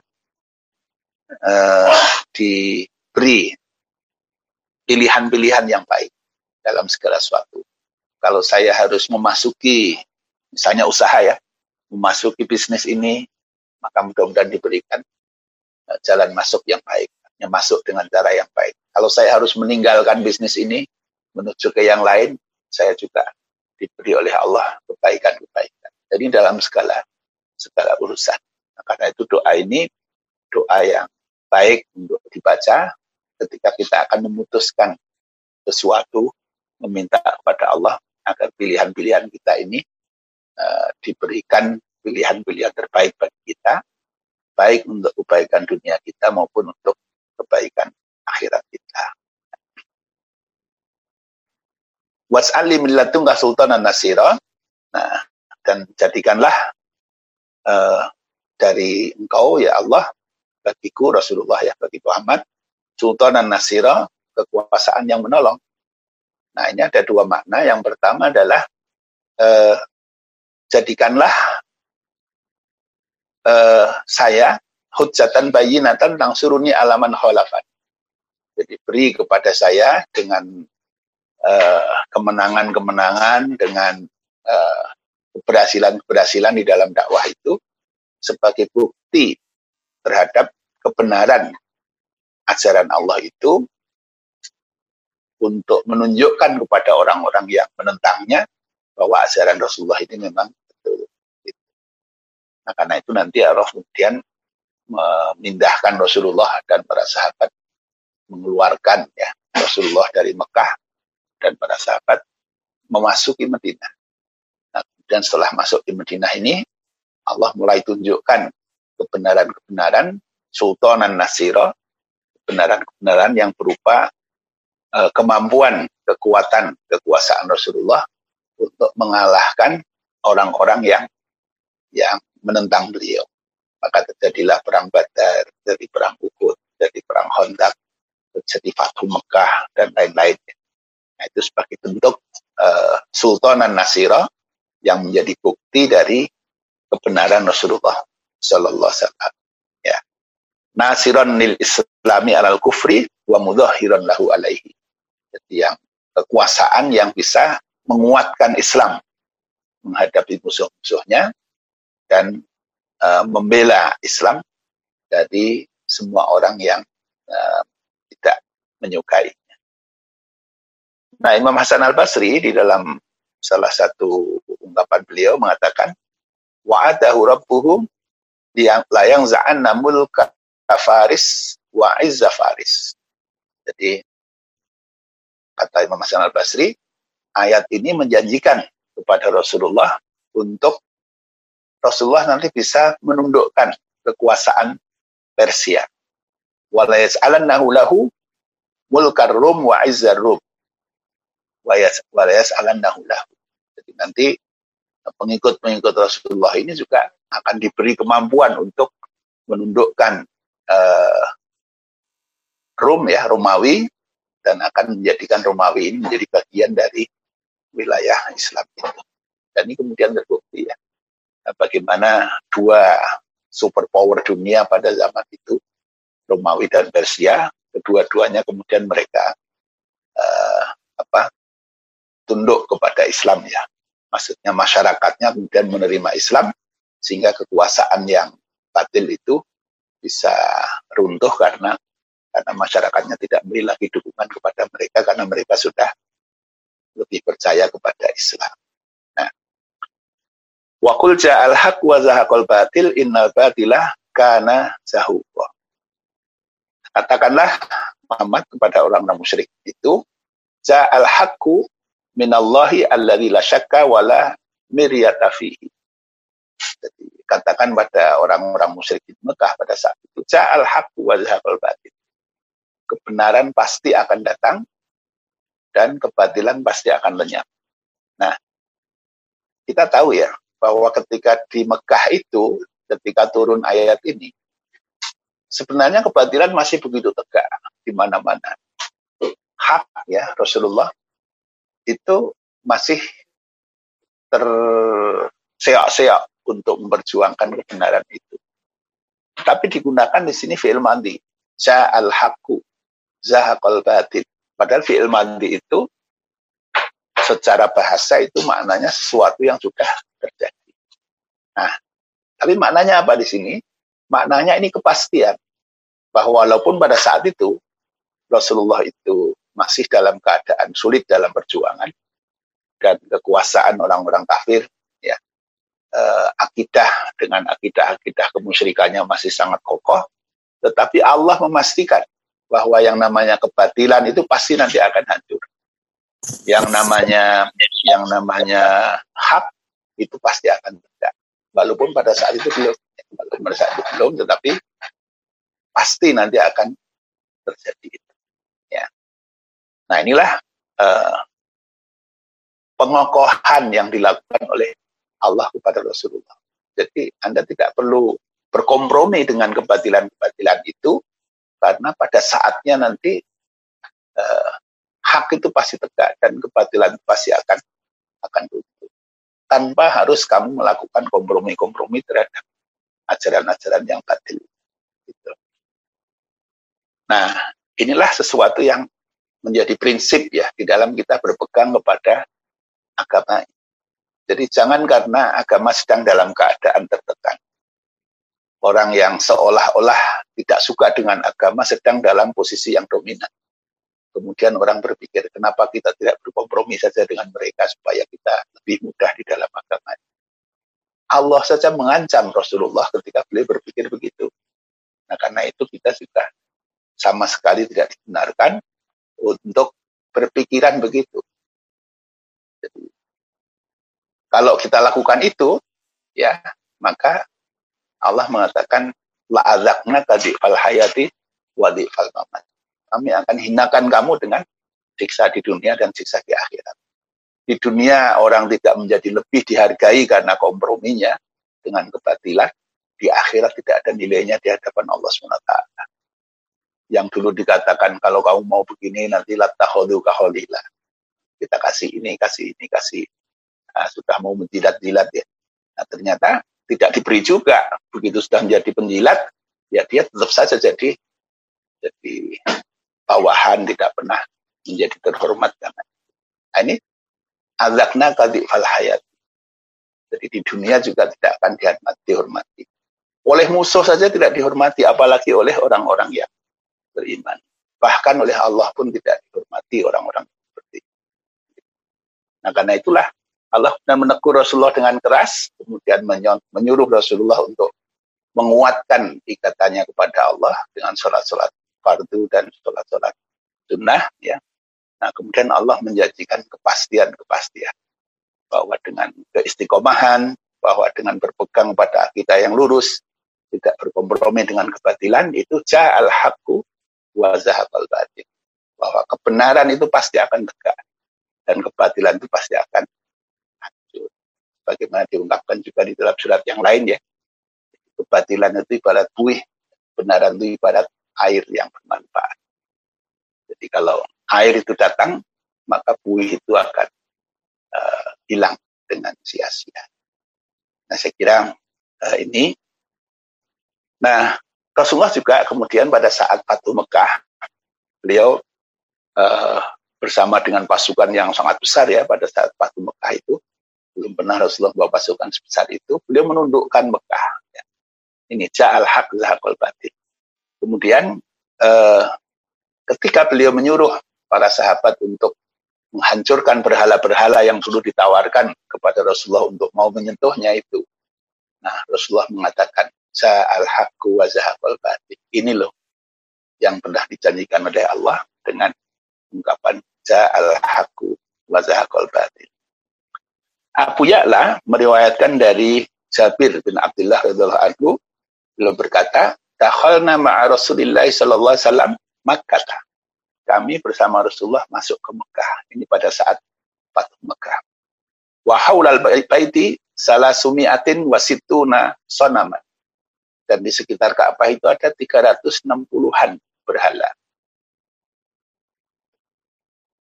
uh, diberi pilihan-pilihan yang baik dalam segala sesuatu. Kalau saya harus memasuki, misalnya usaha ya, memasuki bisnis ini, maka mudah-mudahan diberikan jalan masuk yang baik, yang masuk dengan cara yang baik. Kalau saya harus meninggalkan bisnis ini, menuju ke yang lain, saya juga diberi oleh Allah kebaikan-kebaikan. Jadi dalam segala segala urusan. Nah, karena itu doa ini doa yang baik untuk dibaca ketika kita akan memutuskan sesuatu, meminta kepada Allah agar pilihan-pilihan kita ini uh, diberikan pilihan-pilihan terbaik bagi kita, baik untuk kebaikan dunia kita maupun untuk kebaikan akhirat kita. was'ali min ladunka sultanan nasira. Nah, dan jadikanlah uh, dari engkau ya Allah bagiku Rasulullah ya bagi Muhammad sultanan nasira kekuasaan yang menolong. Nah, ini ada dua makna. Yang pertama adalah uh, jadikanlah uh, saya hujatan bayinatan suruni alaman khalafan. Jadi beri kepada saya dengan Eh, kemenangan-kemenangan dengan uh, keberhasilan-keberhasilan di dalam dakwah itu sebagai bukti terhadap kebenaran ajaran Allah itu untuk menunjukkan kepada orang-orang yang menentangnya bahwa ajaran Rasulullah ini memang betul. Nah, karena itu nanti Allah kemudian memindahkan Rasulullah dan para sahabat mengeluarkan ya Rasulullah dari Mekah dan para sahabat memasuki Madinah. Nah, dan setelah masuk di Madinah ini, Allah mulai tunjukkan kebenaran-kebenaran Sultanan Nasiro, kebenaran-kebenaran yang berupa uh, kemampuan, kekuatan, kekuasaan Rasulullah untuk mengalahkan orang-orang yang yang menentang beliau. Maka terjadilah perang Badar, jadi perang Uhud, jadi perang Hondak, terjadi Fathu Mekah dan lain-lain. Nah, itu sebagai bentuk uh, Sultanan Nasira yang menjadi bukti dari kebenaran Rasulullah Sallallahu Alaihi Wasallam. Ya. Nasiran nil Islami alal kufri wa mudahiran lahu alaihi. Jadi yang kekuasaan yang bisa menguatkan Islam menghadapi musuh-musuhnya dan uh, membela Islam dari semua orang yang uh, tidak menyukainya. Nah, Imam Hasan Al Basri di dalam salah satu ungkapan beliau mengatakan wa'adahu rabbuhu layang za'an namul kafaris wa izza faris. Jadi kata Imam Hasan Al Basri, ayat ini menjanjikan kepada Rasulullah untuk Rasulullah nanti bisa menundukkan kekuasaan Persia. Walayas alannahu lahu mulkar rum wa izzar rum. Walayas alannahu lahu. Jadi nanti pengikut-pengikut Rasulullah ini juga akan diberi kemampuan untuk menundukkan uh, Rum ya, Romawi dan akan menjadikan Romawi ini menjadi bagian dari wilayah Islam itu. Dan ini kemudian terbukti ya. Bagaimana dua superpower dunia pada zaman itu, Romawi dan Persia, kedua-duanya kemudian mereka uh, apa tunduk kepada Islam ya. Maksudnya masyarakatnya kemudian menerima Islam sehingga kekuasaan yang batil itu bisa runtuh karena karena masyarakatnya tidak beri lagi dukungan kepada mereka karena mereka sudah lebih percaya kepada Islam. Nah, Wakul ja'al haq wa zahaqal batil innal batilah kana zahuqa. Katakanlah Muhammad kepada orang-orang musyrik itu ja'al haqqu minallahi alladzi la syakka wala miryata fihi. Jadi katakan pada orang-orang musyrik di Mekah pada saat itu ja'al haqqu wa zahaqal batil. Kebenaran pasti akan datang dan kebatilan pasti akan lenyap. Nah, kita tahu ya bahwa ketika di Mekah itu, ketika turun ayat ini, sebenarnya kebatilan masih begitu tegak di mana-mana. Hak ya Rasulullah itu masih terseok-seok untuk memperjuangkan kebenaran itu. Tapi digunakan di sini fi'il mandi. Ja'al haqqu zahaqal batil. Padahal fi'il mandi itu secara bahasa itu maknanya sesuatu yang sudah terjadi. Nah, tapi maknanya apa di sini? Maknanya ini kepastian bahwa walaupun pada saat itu Rasulullah itu masih dalam keadaan sulit dalam perjuangan dan kekuasaan orang-orang kafir ya eh, akidah dengan akidah-akidah kemusyrikannya masih sangat kokoh tetapi Allah memastikan bahwa yang namanya kebatilan itu pasti nanti akan hancur. Yang namanya yang namanya hak itu pasti akan tegak walaupun pada saat itu belum walaupun pada saat itu belum tetapi pasti nanti akan terjadi ya. Nah inilah uh, pengokohan yang dilakukan oleh Allah kepada Rasulullah. Jadi Anda tidak perlu berkompromi dengan kebatilan-kebatilan itu karena pada saatnya nanti uh, hak itu pasti tegak dan kebatilan pasti akan akan runtuh tanpa harus kamu melakukan kompromi-kompromi terhadap ajaran-ajaran yang batil. Gitu. Nah, inilah sesuatu yang menjadi prinsip ya di dalam kita berpegang kepada agama. Jadi jangan karena agama sedang dalam keadaan tertekan. Orang yang seolah-olah tidak suka dengan agama sedang dalam posisi yang dominan. Kemudian orang berpikir, kenapa kita tidak berkompromi saja dengan mereka supaya kita lebih mudah di dalam agama. Allah saja mengancam Rasulullah ketika beliau berpikir begitu. Nah karena itu kita sudah sama sekali tidak dibenarkan untuk berpikiran begitu. Jadi, kalau kita lakukan itu, ya maka Allah mengatakan la'adzakna kadi al hayati wadi al mamat. Kami akan hinakan kamu dengan siksa di dunia dan siksa di akhirat. Di dunia orang tidak menjadi lebih dihargai karena komprominya dengan kebatilan. Di akhirat tidak ada nilainya di hadapan Allah SWT. yang dulu dikatakan kalau kamu mau begini nanti latahodu kaholila. Kita kasih ini, kasih ini, kasih. Nah, sudah mau menjilat-jilat ya. Nah, ternyata tidak diberi juga. Begitu sudah menjadi penjilat, ya dia tetap saja jadi jadi bawahan, tidak pernah menjadi terhormat. Karena ini azakna kadi fal hayat. Jadi di dunia juga tidak akan dihormati. Oleh musuh saja tidak dihormati, apalagi oleh orang-orang yang beriman. Bahkan oleh Allah pun tidak dihormati orang-orang seperti itu. Nah karena itulah Allah dan menegur Rasulullah dengan keras, kemudian menyuruh Rasulullah untuk menguatkan ikatannya kepada Allah dengan sholat-sholat fardu dan sholat-sholat sunnah. Ya. Nah kemudian Allah menjanjikan kepastian-kepastian bahwa dengan keistiqomahan, bahwa dengan berpegang pada kita yang lurus, tidak berkompromi dengan kebatilan, itu ja'al haqqu wa zahaqal batil. Bahwa kebenaran itu pasti akan tegak dan kebatilan itu pasti akan. Bagaimana diungkapkan juga di dalam surat yang lain ya. Kebatilan itu ibarat buih, kebenaran itu ibarat air yang bermanfaat. Jadi kalau air itu datang, maka buih itu akan uh, hilang dengan sia-sia. Nah, saya kira uh, ini. Nah, Rasulullah juga kemudian pada saat Fatu Mekah, beliau uh, bersama dengan pasukan yang sangat besar ya pada saat Fatu Mekah itu, belum pernah Rasulullah bawa pasukan sebesar itu, beliau menundukkan Mekah. Ya. Ini ja'al haq zahaqal batil. Kemudian uh, ketika beliau menyuruh para sahabat untuk menghancurkan berhala-berhala yang dulu ditawarkan kepada Rasulullah untuk mau menyentuhnya itu. Nah, Rasulullah mengatakan, Sa'al haqqu wa zahaqal batil. Ini loh yang pernah dijanjikan oleh Allah dengan ungkapan Sa'al haqqu wa zahaqal batil. Abu Ya'la meriwayatkan dari Jabir bin Abdullah radhiyallahu anhu beliau berkata, "Dakhalna ma'a Rasulillah sallallahu alaihi wasallam Makkah." Kami bersama Rasulullah masuk ke Mekah. Ini pada saat Fatuh Mekah. Wa haulal baiti salasumiatin wasituna sonaman dan di sekitar Ka'bah itu ada 360-an berhala.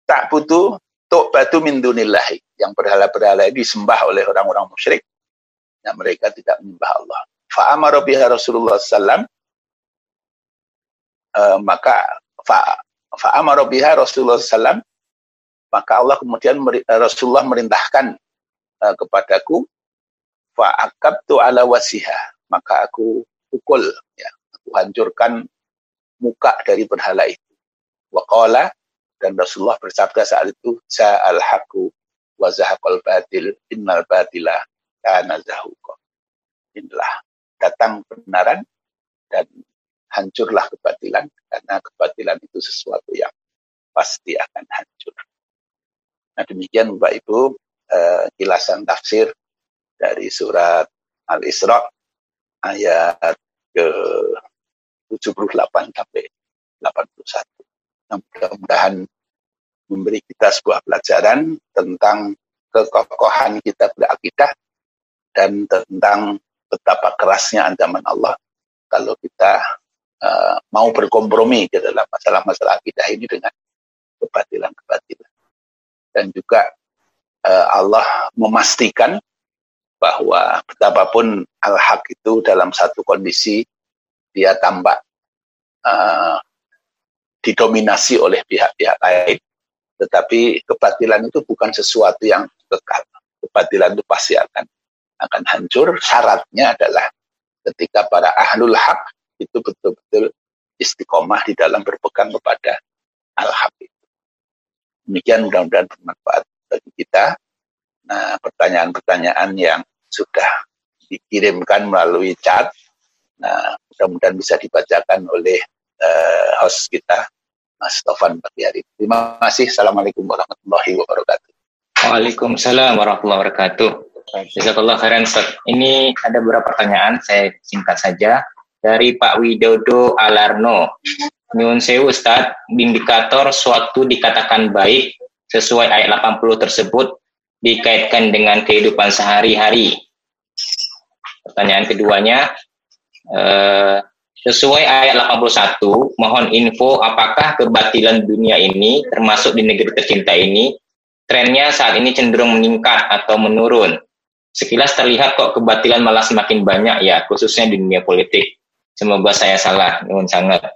Tak butuh tuk batu min dunillahi. Yang berhala-berhala ini disembah oleh orang-orang musyrik. Yang mereka tidak menyembah Allah. Fa'amara biha Rasulullah SAW. Uh, maka fa'amara biha Rasulullah SAW. Maka Allah kemudian Rasulullah merintahkan uh, kepadaku fa'akabtu ala wasiha maka aku pukul ya aku hancurkan muka dari berhala itu waqala dan Rasulullah bersabda saat itu sa'al haqqu wa zahaqal batil innal batila kana zahuqa inilah datang kebenaran dan hancurlah kebatilan karena kebatilan itu sesuatu yang pasti akan hancur. Nah demikian Bapak Ibu eh, tafsir dari surat Al-Isra ayat ke 78 sampai 81. Nah, mudah-mudahan memberi kita sebuah pelajaran tentang kekokohan kita berakidah dan tentang betapa kerasnya ancaman Allah kalau kita uh, mau berkompromi di dalam masalah-masalah akidah ini dengan kebatilan-kebatilan. Dan juga uh, Allah memastikan bahwa betapapun al-haq itu dalam satu kondisi dia tampak uh, didominasi oleh pihak-pihak lain, tetapi kebatilan itu bukan sesuatu yang kekal. Kebatilan itu pasti akan akan hancur. Syaratnya adalah ketika para ahlul hak itu betul-betul istiqomah di dalam berpegang kepada al-haq. Demikian mudah-mudahan bermanfaat bagi kita. Nah, pertanyaan-pertanyaan yang sudah dikirimkan melalui chat, nah mudah-mudahan bisa dibacakan oleh uh, host kita, Mas Tovan pagi. Terima kasih. Assalamualaikum warahmatullahi wabarakatuh. Waalaikumsalam warahmatullahi wabarakatuh. Jazakallah khairan Ustaz. Ini ada beberapa pertanyaan, saya singkat saja. Dari Pak Widodo Alarno. Nyun Sewu Ustaz, indikator suatu dikatakan baik sesuai ayat 80 tersebut dikaitkan dengan kehidupan sehari-hari. Pertanyaan keduanya, eh, Sesuai ayat 81, mohon info apakah kebatilan dunia ini termasuk di negeri tercinta ini trennya saat ini cenderung meningkat atau menurun. Sekilas terlihat kok kebatilan malah semakin banyak ya, khususnya di dunia politik. Semoga saya salah, nuhun sangat.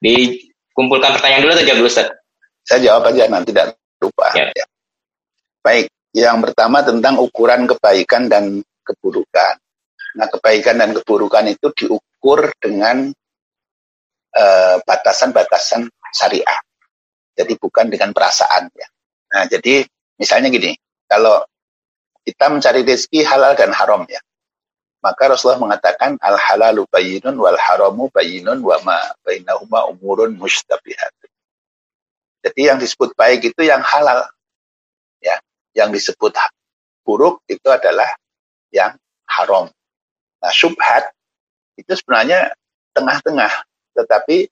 Dikumpulkan pertanyaan dulu atau jawab dulu, Ustaz? Saya jawab aja, nanti tidak lupa. Ya. Ya. Baik, yang pertama tentang ukuran kebaikan dan keburukan. Nah, kebaikan dan keburukan itu diukur dengan eh, batasan-batasan uh, syariah. Jadi bukan dengan perasaan ya. Nah, jadi misalnya gini, kalau kita mencari rezeki halal dan haram ya. Maka Rasulullah mengatakan al halalu bayyinun wal haramu bayyinun wa ma bainahuma umurun mustabihat. Jadi yang disebut baik itu yang halal. Ya, yang disebut buruk itu adalah yang haram. Nah, syubhat itu sebenarnya tengah-tengah, tetapi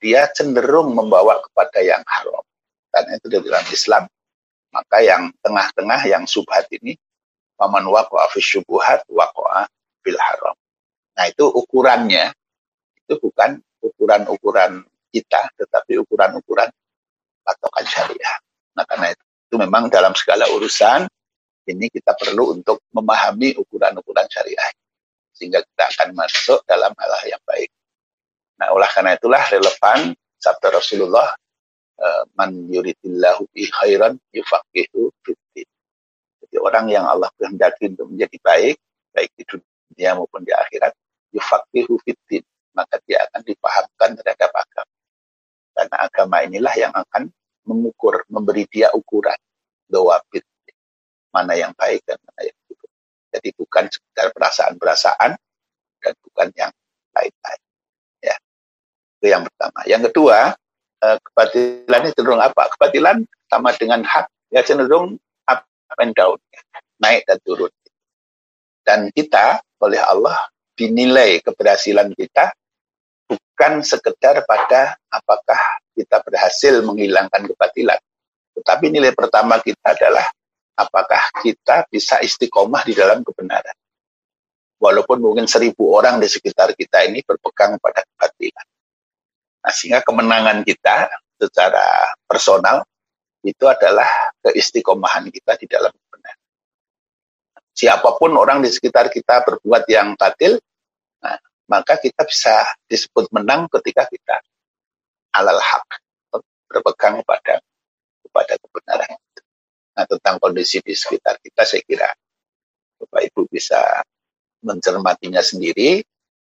dia cenderung membawa kepada yang haram. Karena itu di dalam Islam, maka yang tengah-tengah, yang subhat ini, paman waqa'a fi syubuhat waqa'a fil haram. Nah, itu ukurannya, itu bukan ukuran-ukuran kita, tetapi ukuran-ukuran patokan syariah. Nah, karena itu, itu memang dalam segala urusan, ini kita perlu untuk memahami ukuran-ukuran syariah sehingga kita akan masuk dalam hal yang baik. Nah, oleh karena itulah relevan sabda Rasulullah eh, man yuridillahu bi khairan yufaqihu fiddin. Jadi orang yang Allah kehendaki untuk menjadi baik, baik di dunia maupun di akhirat, yufaqihu fiddin, maka dia akan dipahamkan terhadap agama. Karena agama inilah yang akan mengukur, memberi dia ukuran, dawabit, mana yang baik dan mana yang jadi bukan sekedar perasaan-perasaan dan bukan yang lain-lain. Ya. Itu yang pertama. Yang kedua, eh, kebatilan itu cenderung apa? Kebatilan sama dengan hak, ya cenderung up and down, ya. naik dan turun. Dan kita oleh Allah dinilai keberhasilan kita bukan sekedar pada apakah kita berhasil menghilangkan kebatilan. Tetapi nilai pertama kita adalah apakah kita bisa istiqomah di dalam kebenaran. Walaupun mungkin seribu orang di sekitar kita ini berpegang pada kebatilan. Nah, sehingga kemenangan kita secara personal itu adalah keistiqomahan kita di dalam kebenaran. Siapa pun orang di sekitar kita berbuat yang batil, nah, maka kita bisa disebut menang ketika kita alal hak berpegang pada kepada kebenaran. Nah, tentang kondisi di sekitar kita, saya kira Bapak Ibu bisa mencermatinya sendiri.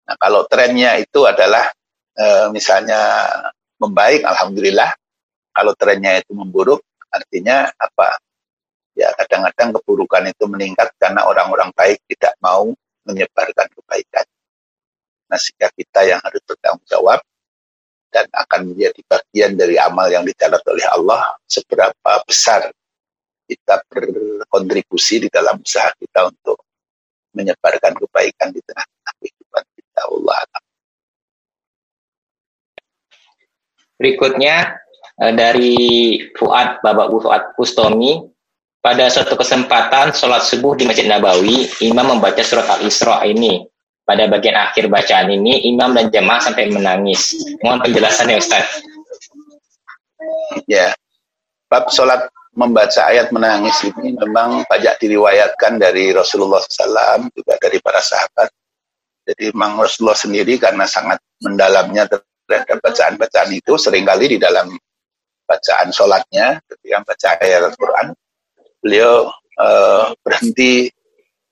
Nah, kalau trennya itu adalah e, misalnya membaik, Alhamdulillah. Kalau trennya itu memburuk, artinya apa? Ya, kadang-kadang keburukan itu meningkat karena orang-orang baik tidak mau menyebarkan kebaikan. Nah, sehingga kita yang harus bertanggung jawab dan akan menjadi bagian dari amal yang dicatat oleh Allah seberapa besar kita berkontribusi di dalam usaha kita untuk menyebarkan kebaikan di tengah-tengah kehidupan kita. Allah Berikutnya eh, dari Fuad, Bapak Fuad Kustomi, pada suatu kesempatan sholat subuh di Masjid Nabawi, imam membaca surat Al-Isra ini. Pada bagian akhir bacaan ini, imam dan jemaah sampai menangis. Mohon penjelasannya Ustaz. Ya, bab sholat membaca ayat menangis ini memang banyak diriwayatkan dari Rasulullah SAW juga dari para sahabat. Jadi memang Rasulullah sendiri karena sangat mendalamnya terhadap bacaan-bacaan itu sering kali di dalam bacaan sholatnya ketika membaca ayat Al-Quran beliau uh, berhenti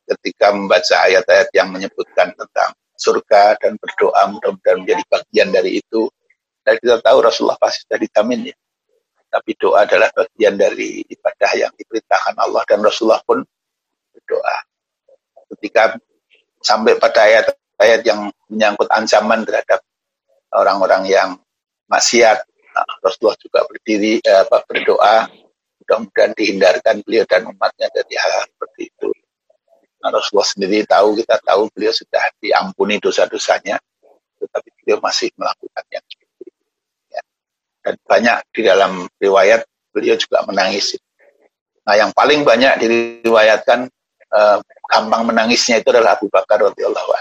ketika membaca ayat-ayat yang menyebutkan tentang surga dan berdoa mudah-mudahan menjadi bagian dari itu. Dan kita tahu Rasulullah pasti sudah ditamin ya tapi doa adalah bagian dari ibadah yang diperintahkan Allah dan Rasulullah pun berdoa. Ketika sampai pada ayat-ayat yang menyangkut ancaman terhadap orang-orang yang maksiat, nah, Rasulullah juga berdiri eh, berdoa mudah-mudahan dihindarkan beliau dan umatnya dari hal, seperti itu. Nah, Rasulullah sendiri tahu, kita tahu beliau sudah diampuni dosa-dosanya, tetapi beliau masih melakukan yang dan banyak di dalam riwayat beliau juga menangis. Nah, yang paling banyak diriwayatkan uh, gampang menangisnya itu adalah Abu Bakar radhiyallahu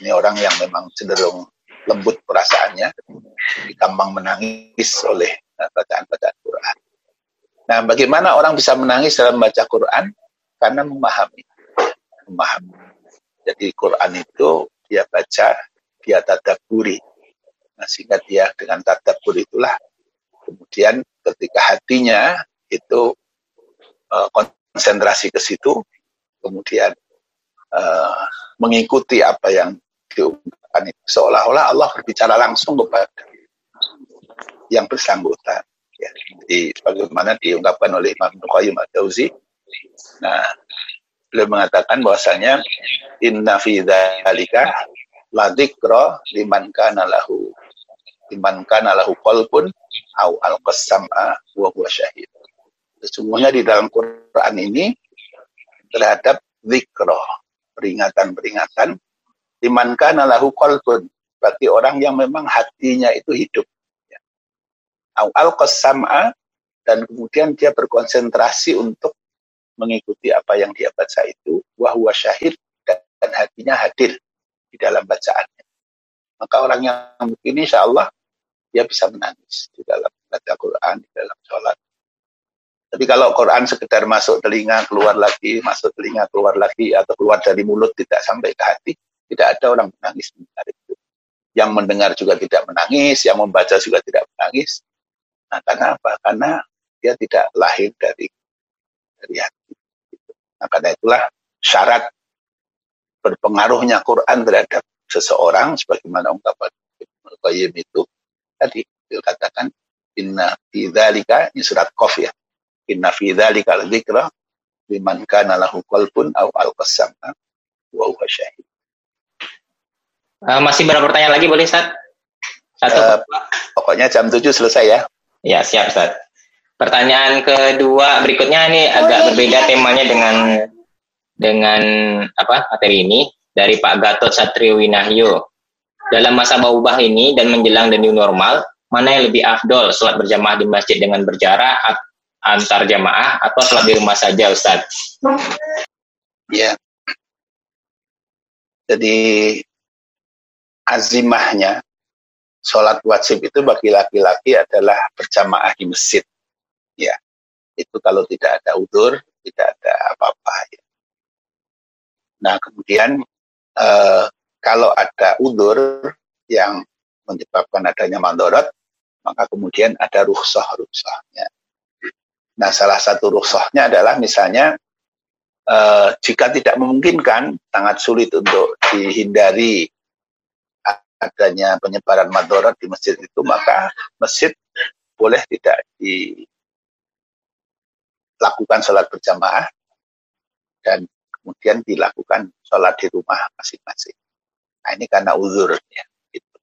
ini orang yang memang cenderung lembut perasaannya, gampang menangis oleh eh, bacaan-bacaan Quran. Nah, bagaimana orang bisa menangis dalam baca Quran? Karena memahami. Memahami. Jadi Quran itu dia baca, dia tadaburi. Nah, sehingga dia dengan tadabur itulah kemudian ketika hatinya itu uh, konsentrasi ke situ, kemudian uh, mengikuti apa yang diungkapkan itu. Seolah-olah Allah berbicara langsung kepada yang bersangkutan. Ya, jadi bagaimana diungkapkan oleh Imam Qayyim Ad-Dauzi. Nah, beliau mengatakan bahwasanya inna fi dzalika la liman kana lahu liman kana lahu qalbun au al-qasam'a wa huwa syahid. Sesungguhnya di dalam Quran ini terhadap zikro, peringatan-peringatan liman kana lahu qalbun bagi orang yang memang hatinya itu hidup al qasama dan kemudian dia berkonsentrasi untuk mengikuti apa yang dia baca itu wahwa syahid dan, dan hatinya hadir di dalam bacaannya maka orang yang begini insya Allah dia bisa menangis di dalam baca Quran di dalam sholat tapi kalau Quran sekedar masuk telinga keluar lagi masuk telinga keluar lagi atau keluar dari mulut tidak sampai ke hati tidak ada orang menangis mendengar itu yang mendengar juga tidak menangis yang membaca juga tidak menangis Nah, karena apa? Karena dia tidak lahir dari dari hati. Nah, karena itulah syarat berpengaruhnya Quran terhadap seseorang sebagaimana ungkapan Ibnu Qayyim itu tadi dikatakan inna fi dzalika ini surat Qaf ya. Inna fi dzalika dzikra liman kana lahu qalbun aw alqasama wa huwa syahid. Uh, masih berapa pertanyaan lagi boleh Ustaz? Satu. Uh, pokoknya jam 7 selesai ya. Ya, siap, Ustaz. Pertanyaan kedua berikutnya ini agak berbeda temanya dengan dengan apa materi ini dari Pak Gatot Satrio Winahyo. Dalam masa ubah ini dan menjelang the new normal, mana yang lebih afdol, sholat berjamaah di masjid dengan berjarak antar jamaah atau sholat di rumah saja, Ustaz? Ya. Jadi azimahnya sholat wajib itu bagi laki-laki adalah berjamaah di masjid. Ya, itu kalau tidak ada udur, tidak ada apa-apa. Ya. Nah, kemudian eh, kalau ada udur yang menyebabkan adanya mandorot, maka kemudian ada rukhsah-rukhsahnya. Nah, salah satu rukhsahnya adalah misalnya eh, jika tidak memungkinkan, sangat sulit untuk dihindari adanya penyebaran madorot di masjid itu maka masjid boleh tidak dilakukan sholat berjamaah dan kemudian dilakukan sholat di rumah masing-masing. Nah ini karena uzur ya. Gitu.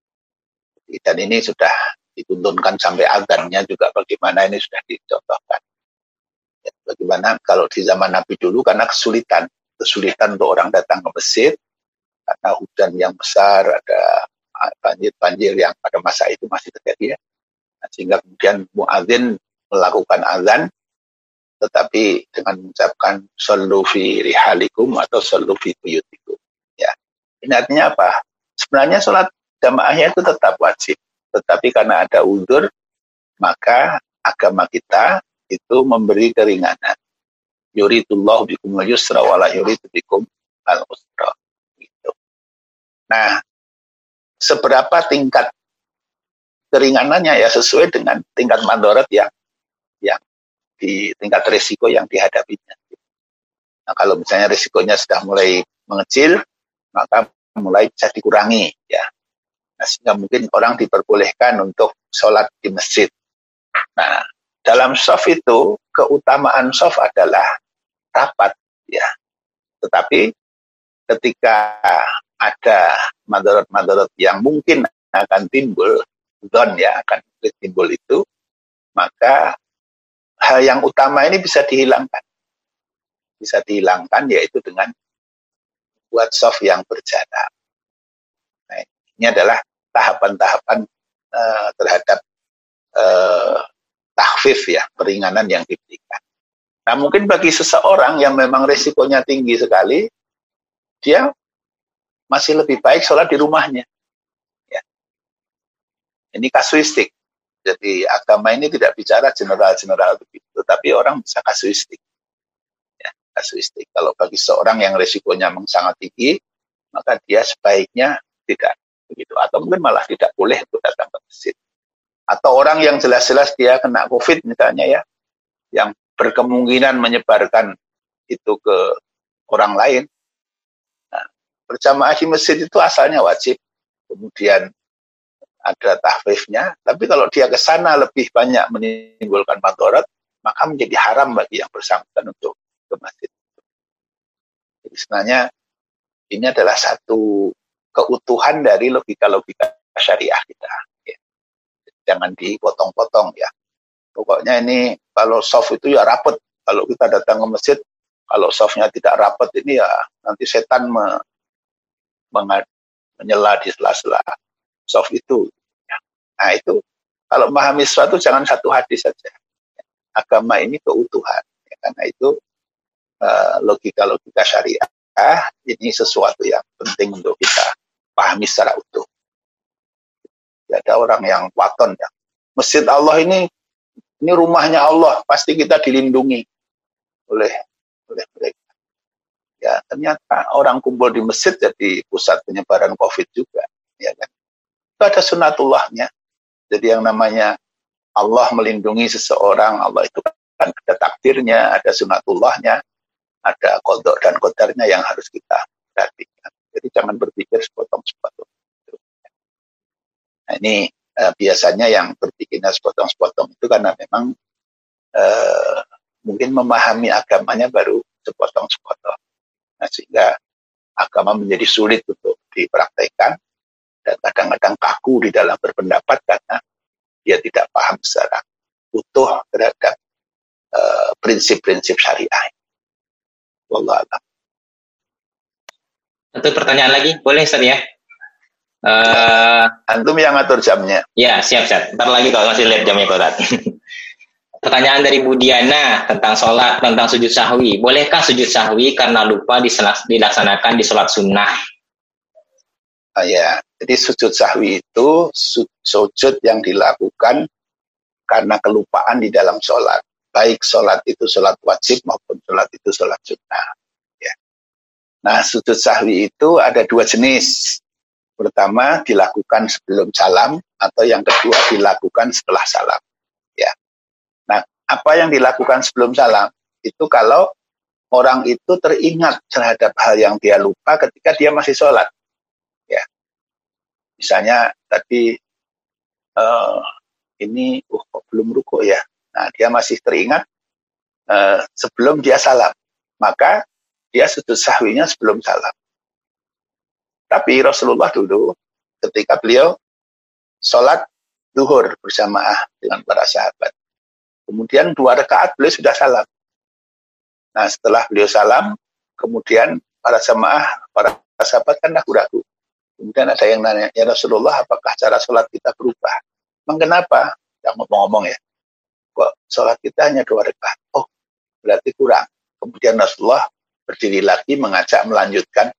Dan ini sudah dituntunkan sampai agannya juga bagaimana ini sudah dicontohkan. Ya, bagaimana kalau di zaman Nabi dulu karena kesulitan, kesulitan untuk orang datang ke masjid karena hujan yang besar, ada banjir-banjir yang pada masa itu masih terjadi ya. Nah, sehingga kemudian muadzin melakukan azan tetapi dengan mengucapkan sallu rihalikum atau sallu fi buyutikum. Ini artinya apa? Sebenarnya sholat jamaahnya itu tetap wajib. Tetapi karena ada udur, maka agama kita itu memberi keringanan. Yuridullah bikum yusra wala yuridu bikum al-usra. Gitu. Nah, seberapa tingkat keringanannya ya sesuai dengan tingkat mandorot yang yang di tingkat risiko yang dihadapinya. Nah kalau misalnya risikonya sudah mulai mengecil, maka mulai bisa dikurangi ya. Nah, sehingga mungkin orang diperbolehkan untuk sholat di masjid. Nah, dalam soft itu keutamaan soft adalah rapat ya. Tetapi ketika ada madorot-madorot yang mungkin akan timbul, don ya akan timbul itu, maka hal yang utama ini bisa dihilangkan. Bisa dihilangkan yaitu dengan buat soft yang berjarak. Nah, ini adalah tahapan-tahapan uh, terhadap uh, tahfif ya, peringanan yang diberikan. Nah mungkin bagi seseorang yang memang risikonya tinggi sekali, dia masih lebih baik sholat di rumahnya. Ya. Ini kasuistik. Jadi agama ini tidak bicara general-general begitu, tapi orang bisa kasuistik. Kasuistik. Kalau bagi seorang yang resikonya memang sangat tinggi, maka dia sebaiknya tidak begitu, atau mungkin malah tidak boleh untuk datang ke masjid. Atau orang yang jelas-jelas dia kena COVID misalnya ya, yang berkemungkinan menyebarkan itu ke orang lain. Nah, berjamaah di masjid itu asalnya wajib, kemudian ada tahfifnya, tapi kalau dia ke sana lebih banyak menimbulkan madorot, maka menjadi haram bagi yang bersangkutan untuk ke masjid. Jadi sebenarnya ini adalah satu keutuhan dari logika-logika syariah kita. Ya. Jangan dipotong-potong ya. Pokoknya ini kalau soft itu ya rapet. Kalau kita datang ke masjid, kalau softnya tidak rapet ini ya nanti setan me, menyela di sela-sela soft itu. Nah itu kalau memahami sesuatu jangan satu hadis saja. Agama ini keutuhan. Ya, karena itu logika-logika syariah ini sesuatu yang penting untuk kita pahami secara utuh. Tidak ada orang yang waton ya. Masjid Allah ini ini rumahnya Allah, pasti kita dilindungi oleh oleh mereka. Ya, ternyata orang kumpul di masjid jadi pusat penyebaran COVID juga, ya kan? Itu ada sunatullahnya. Jadi yang namanya Allah melindungi seseorang, Allah itu kan ada takdirnya, ada sunatullahnya, ada kodok dan kodarnya yang harus kita perhatikan. Jadi jangan berpikir sepotong-sepotong. Nah, ini eh, biasanya yang berpikirnya sepotong-sepotong itu karena memang eh, mungkin memahami agamanya baru sepotong-sepotong. Nah, sehingga agama menjadi sulit untuk dipraktekkan dan kadang-kadang kaku di dalam berpendapat karena dia tidak paham secara utuh terhadap uh, prinsip-prinsip syariah. Wallah Satu pertanyaan lagi, boleh Ustaz ya? Uh, Antum yang ngatur jamnya. Ya, siap, siap. Ntar lagi kalau masih lihat jamnya Ustaz. Pertanyaan dari Budiana tentang sholat, tentang sujud sahwi. Bolehkah sujud sahwi karena lupa dilaksanakan di sholat sunnah? Ah, ya, jadi sujud sahwi itu sujud yang dilakukan karena kelupaan di dalam sholat. Baik sholat itu sholat wajib maupun sholat itu sholat sunnah. Ya. Nah, sujud sahwi itu ada dua jenis. Pertama dilakukan sebelum salam atau yang kedua dilakukan setelah salam. Ya. Nah, apa yang dilakukan sebelum salam itu kalau orang itu teringat terhadap hal yang dia lupa ketika dia masih sholat Misalnya tadi uh, ini uh, belum ruko ya. Nah, dia masih teringat uh, sebelum dia salam. Maka dia sujud sahwinya sebelum salam. Tapi Rasulullah dulu ketika beliau sholat duhur berjamaah dengan para sahabat. Kemudian dua rakaat beliau sudah salam. Nah setelah beliau salam, kemudian para jamaah, para sahabat kan ragu-ragu. Kemudian ada yang nanya, ya Rasulullah, apakah cara sholat kita berubah? Mengapa? Yang ngomong-ngomong ya. Kok sholat kita hanya dua rakaat? Oh, berarti kurang. Kemudian Rasulullah berdiri lagi mengajak melanjutkan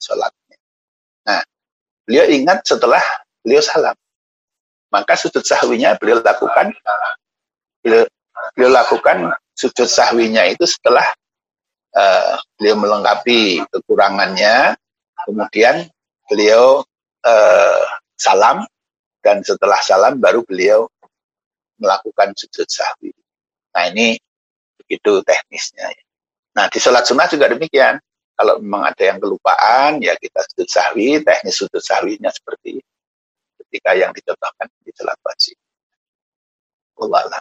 sholatnya. Nah, beliau ingat setelah beliau salam. Maka sujud sahwinya beliau lakukan, beliau, beliau lakukan sujud sahwinya itu setelah uh, beliau melengkapi kekurangannya, kemudian beliau uh, salam dan setelah salam baru beliau melakukan sujud sahwi. Nah ini begitu teknisnya. Nah di sholat sunnah juga demikian. Kalau memang ada yang kelupaan, ya kita sujud sahwi, teknis sujud sahwinya seperti ketika yang dicontohkan di sholat wajib. Allah